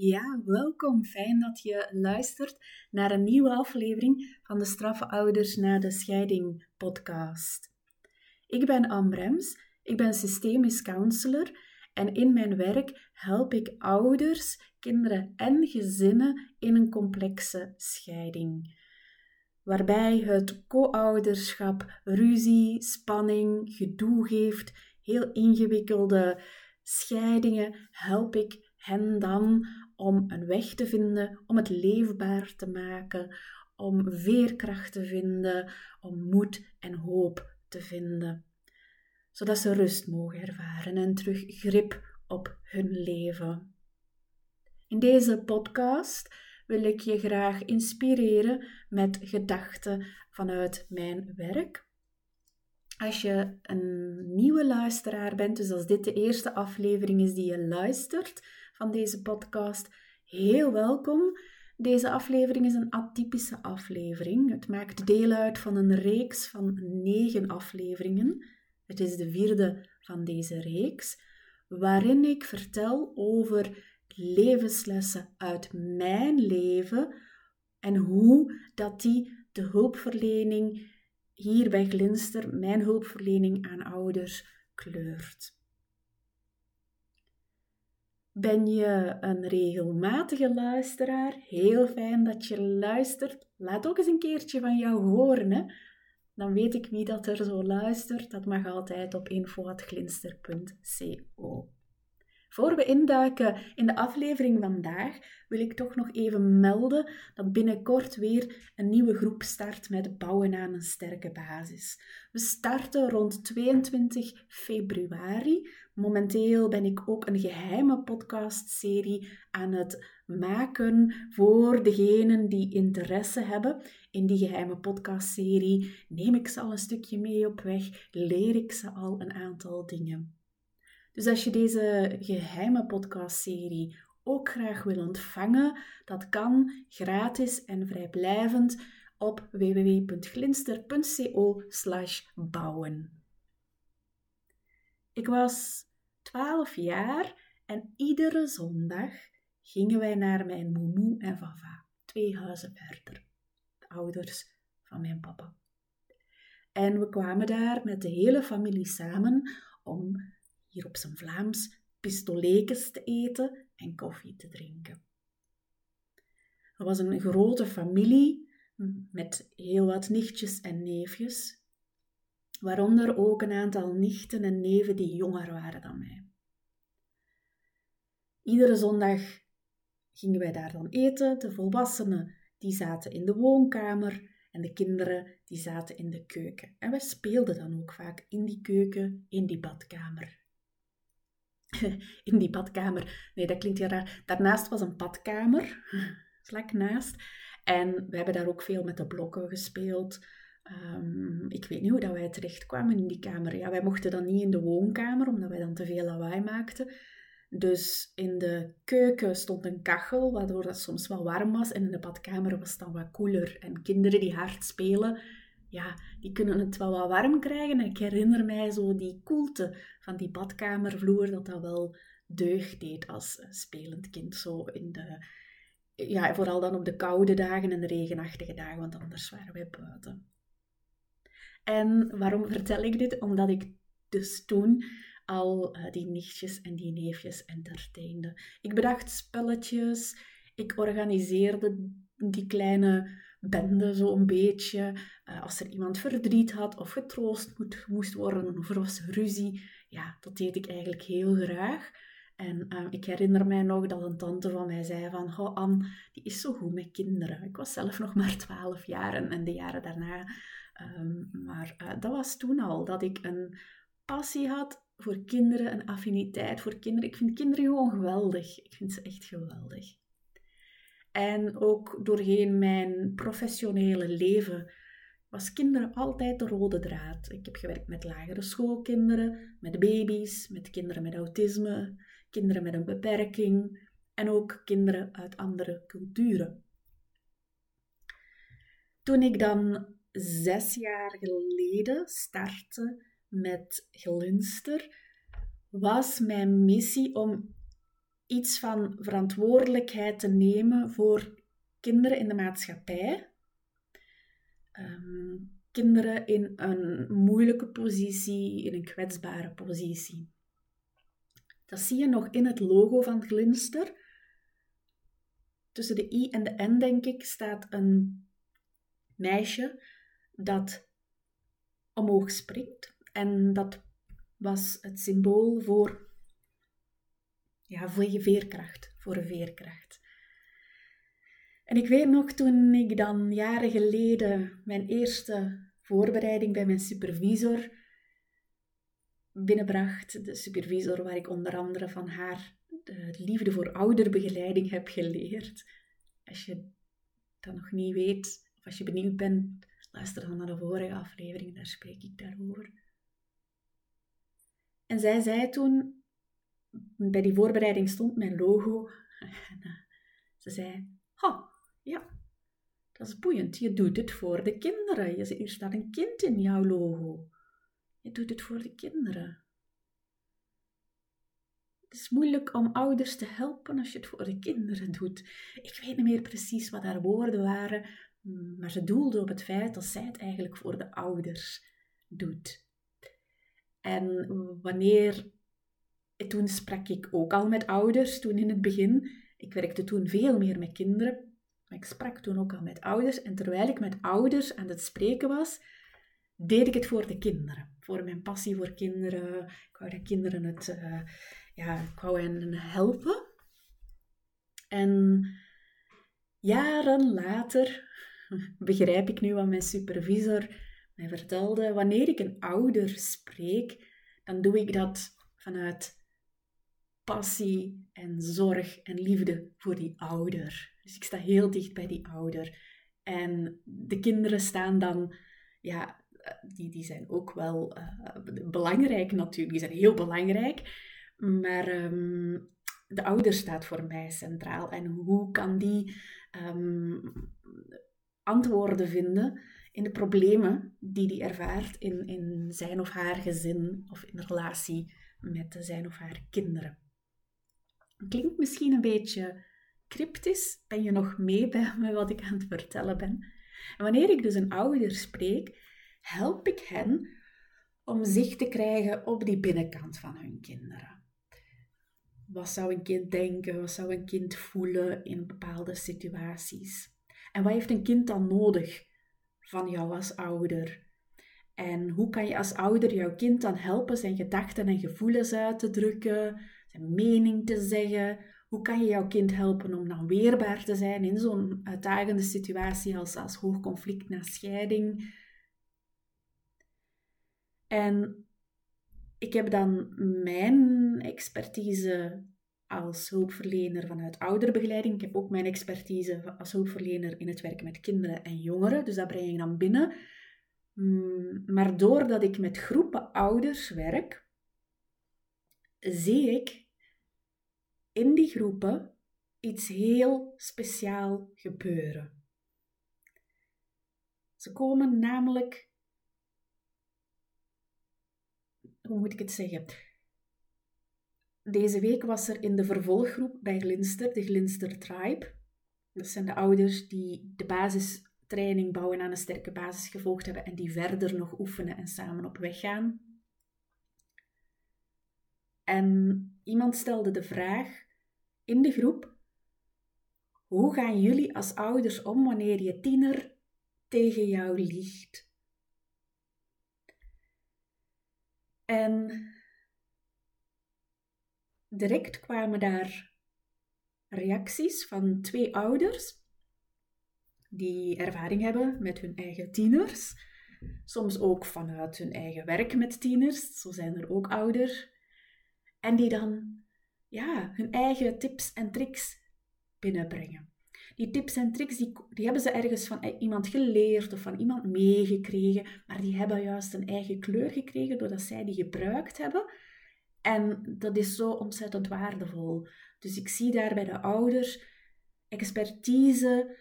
Ja, welkom. Fijn dat je luistert naar een nieuwe aflevering van de Straffe Ouders na de Scheiding podcast. Ik ben Anne Brems, ik ben systemisch counselor en in mijn werk help ik ouders, kinderen en gezinnen in een complexe scheiding. Waarbij het co-ouderschap ruzie, spanning, gedoe geeft, heel ingewikkelde scheidingen help ik hen dan om een weg te vinden, om het leefbaar te maken, om veerkracht te vinden, om moed en hoop te vinden. Zodat ze rust mogen ervaren en terug grip op hun leven. In deze podcast wil ik je graag inspireren met gedachten vanuit mijn werk. Als je een nieuwe luisteraar bent, dus als dit de eerste aflevering is die je luistert, van deze podcast. Heel welkom. Deze aflevering is een atypische aflevering. Het maakt deel uit van een reeks van negen afleveringen. Het is de vierde van deze reeks, waarin ik vertel over levenslessen uit mijn leven en hoe dat die de hulpverlening hier bij Glinster, mijn hulpverlening aan ouders, kleurt. Ben je een regelmatige luisteraar? Heel fijn dat je luistert. Laat ook eens een keertje van jou horen. Hè? Dan weet ik wie dat er zo luistert. Dat mag altijd op info.glinster.co. Voor we induiken in de aflevering vandaag, wil ik toch nog even melden dat binnenkort weer een nieuwe groep start met bouwen aan een sterke basis. We starten rond 22 februari. Momenteel ben ik ook een geheime podcastserie aan het maken voor degenen die interesse hebben. In die geheime podcastserie neem ik ze al een stukje mee op weg, leer ik ze al een aantal dingen. Dus als je deze geheime podcastserie ook graag wil ontvangen, dat kan gratis en vrijblijvend op www.glinster.co/bouwen. Ik was 12 jaar en iedere zondag gingen wij naar mijn moemoe en vava, twee huizen verder, de ouders van mijn papa. En we kwamen daar met de hele familie samen om hier op zijn Vlaams, pistolekes te eten en koffie te drinken. Er was een grote familie met heel wat nichtjes en neefjes, waaronder ook een aantal nichten en neven die jonger waren dan mij. Iedere zondag gingen wij daar dan eten. De volwassenen die zaten in de woonkamer en de kinderen die zaten in de keuken. En wij speelden dan ook vaak in die keuken, in die badkamer. in die badkamer. Nee, dat klinkt heel raar. Daarnaast was een badkamer, vlak naast. En we hebben daar ook veel met de blokken gespeeld. Ehm, ik weet niet hoe dat wij terecht kwamen in die kamer. Ja, wij mochten dan niet in de woonkamer, omdat wij dan te veel lawaai maakten. Dus in de keuken stond een kachel, waardoor dat soms wel warm was. En in de badkamer was het dan wat koeler. En kinderen die hard spelen, ja, die kunnen het wel wat warm krijgen. En ik herinner mij zo die koelte van die badkamervloer, dat dat wel deugd deed als spelend kind. Zo in de, ja, vooral dan op de koude dagen en de regenachtige dagen, want anders waren wij buiten. En waarom vertel ik dit? Omdat ik dus toen al uh, die nichtjes en die neefjes entertainde. Ik bedacht spelletjes, ik organiseerde die kleine bende zo een beetje. Uh, als er iemand verdriet had of getroost moet, moest worden of er was ruzie. Ja, dat deed ik eigenlijk heel graag. En uh, ik herinner mij nog dat een tante van mij zei van, oh Anne, die is zo goed met kinderen. Ik was zelf nog maar twaalf jaar en, de jaren daarna. Um, maar uh, dat was toen al, dat ik een passie had voor kinderen, een affiniteit voor kinderen. Ik vind kinderen gewoon geweldig. Ik vind ze echt geweldig. En ook doorheen mijn professionele leven was kinderen altijd de rode draad. Ik heb gewerkt met lagere schoolkinderen, met baby's, met kinderen met autisme, kinderen met een beperking en ook kinderen uit andere culturen. Toen ik dan zes jaar geleden startte met Glinster, was mijn missie om iets van verantwoordelijkheid te nemen voor kinderen in de maatschappij. Ehm, kinderen in een moeilijke positie, in een kwetsbare positie. Dat zie je nog in het logo van Glinster. Tussen de I en de N, denk ik, staat een meisje dat omhoog springt. En dat was het symbool voor, ja, voor je veerkracht, voor veerkracht. En ik weet nog toen ik dan jaren geleden mijn eerste voorbereiding bij mijn supervisor binnenbracht. De supervisor waar ik onder andere van haar de liefde voor ouderbegeleiding heb geleerd. Als je dat nog niet weet, of als je benieuwd bent, luister dan naar de vorige aflevering, daar spreek ik daarover. En zij zei toen, bij die voorbereiding stond mijn logo. ze zei, ha, ja, dat is boeiend. Je doet het voor de kinderen. Er staat een kind in jouw logo. Je doet het voor de kinderen. Het is moeilijk om ouders te helpen als je het voor de kinderen doet. Ik weet niet meer precies wat haar woorden waren, maar ze doelde op het feit dat zij het eigenlijk voor de ouders doet. En wanneer, toen sprak ik ook al met ouders, toen in het begin. Ik werkte toen veel meer met kinderen, maar ik sprak toen ook al met ouders. En terwijl ik met ouders aan het spreken was, deed ik het voor de kinderen. Voor mijn passie voor kinderen. Ik wou de kinderen het, uh, ja, ik wou hen helpen. En jaren later begrijp ik nu wat mijn supervisor mij vertelde. Wanneer ik een ouder spreek, dan doe ik dat vanuit passie en zorg en liefde voor die ouder. Dus ik sta heel dicht bij die ouder. En de kinderen staan dan, ja, die, die zijn ook wel uh, belangrijk natuurlijk. Die zijn heel belangrijk. Maar um, de ouder staat voor mij centraal. En hoe kan die um, antwoorden vinden in de problemen die die ervaart in, in zijn of haar gezin of in relatie met zijn of haar kinderen? Klinkt misschien een beetje cryptisch. Ben je nog mee bij me wat ik aan het vertellen ben? En wanneer ik dus een ouder spreek, help ik hen om zicht te krijgen op die binnenkant van hun kinderen. Wat zou een kind denken? Wat zou een kind voelen in bepaalde situaties? En wat heeft een kind dan nodig van jou als ouder? En hoe kan je als ouder jouw kind dan helpen zijn gedachten en gevoelens uit te drukken, mening te zeggen? Hoe kan je jouw kind helpen om dan weerbaar te zijn in zo'n uitdagende situatie als, als hoog conflict na scheiding? En ik heb dan mijn expertise als hulpverlener vanuit ouderbegeleiding. Ik heb ook mijn expertise als hulpverlener in het werken met kinderen en jongeren. Dus dat breng ik dan binnen. Mm, maar doordat ik met groepen ouders werk, zie ik in die groepen iets heel speciaal gebeuren. Ze komen namelijk, hoe moet ik het zeggen? Deze week was er in de vervolggroep bij Glinster, de Glinster Tribe. Dat zijn de ouders die de basistraining bouwen aan een sterke basis gevolgd hebben en die verder nog oefenen en samen op weg gaan. En iemand stelde de vraag in de groep: hoe gaan jullie als ouders om wanneer je tiener tegen jou liegt? En direct kwamen daar reacties van twee ouders die ervaring hebben met hun eigen tieners. Soms ook vanuit hun eigen werk met tieners, zo zijn er ook ouders. En die dan ja, hun eigen tips en tricks binnenbrengen. Die tips en tricks die, die hebben ze ergens van iemand geleerd of van iemand meegekregen, maar die hebben juist een eigen kleur gekregen doordat zij die gebruikt hebben. En dat is zo ontzettend waardevol. Dus ik zie daar bij de ouders expertise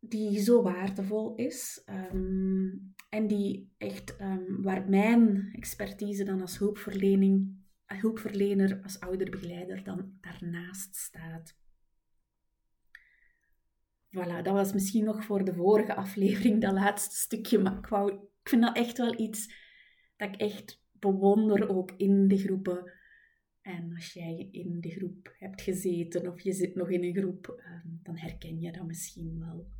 die zo waardevol is. Um, en die echt, um, waar mijn expertise dan als hulpverlening hulpverlener, als ouderbegeleider dan daarnaast staat. Voilà, dat was misschien nog voor de vorige aflevering, dat laatste stukje. Maar ik, wou, ik vind dat echt wel iets dat ik echt bewonder ook in de groepen. En als jij in de groep hebt gezeten of je zit nog in een groep, ehm, dan herken je dat misschien wel.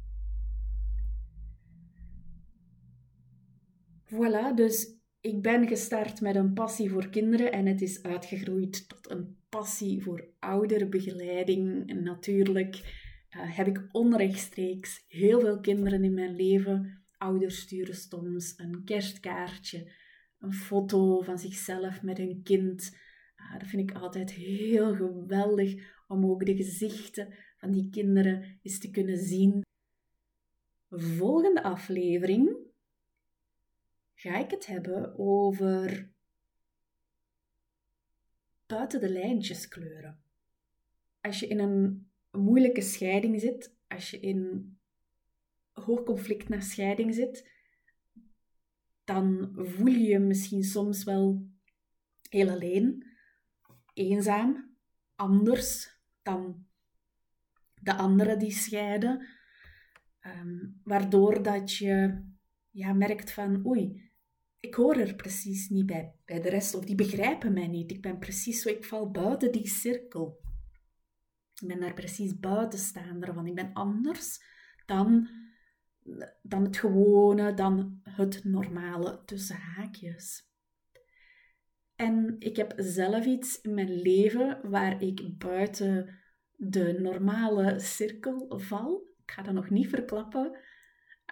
Voilà, dus ik ben gestart met een passie voor kinderen en het is uitgegroeid tot een passie voor ouderbegeleiding. En natuurlijk uh, heb ik onrechtstreeks heel veel kinderen in mijn leven. Ouders sturen soms een kerstkaartje, een foto van zichzelf met hun kind. Uh, dat vind ik altijd heel geweldig om ook de gezichten van die kinderen eens te kunnen zien. Volgende aflevering ga ik het hebben over buiten de lijntjes kleuren. Als je in een moeilijke scheiding zit, als je in hoog conflict naar scheiding zit, dan voel je je misschien soms wel heel alleen, eenzaam, anders dan de anderen die scheiden. Ehm, waardoor dat je ja, merkt van oei, ik hoor er precies niet bij, bij de rest, of die begrijpen mij niet. Ik ben precies zo, ik val buiten die cirkel. Ik ben daar precies buitenstaander van. Ik ben anders dan, dan het gewone, dan het normale tussen haakjes. En ik heb zelf iets in mijn leven waar ik buiten de normale cirkel val. Ik ga dat nog niet verklappen.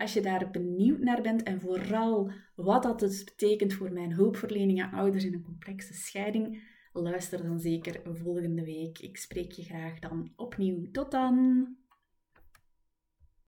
Als je daar benieuwd naar bent en vooral wat dat dus betekent voor mijn hulpverlening aan ouders in een complexe scheiding, luister dan zeker volgende week. Ik spreek je graag dan opnieuw. Tot dan!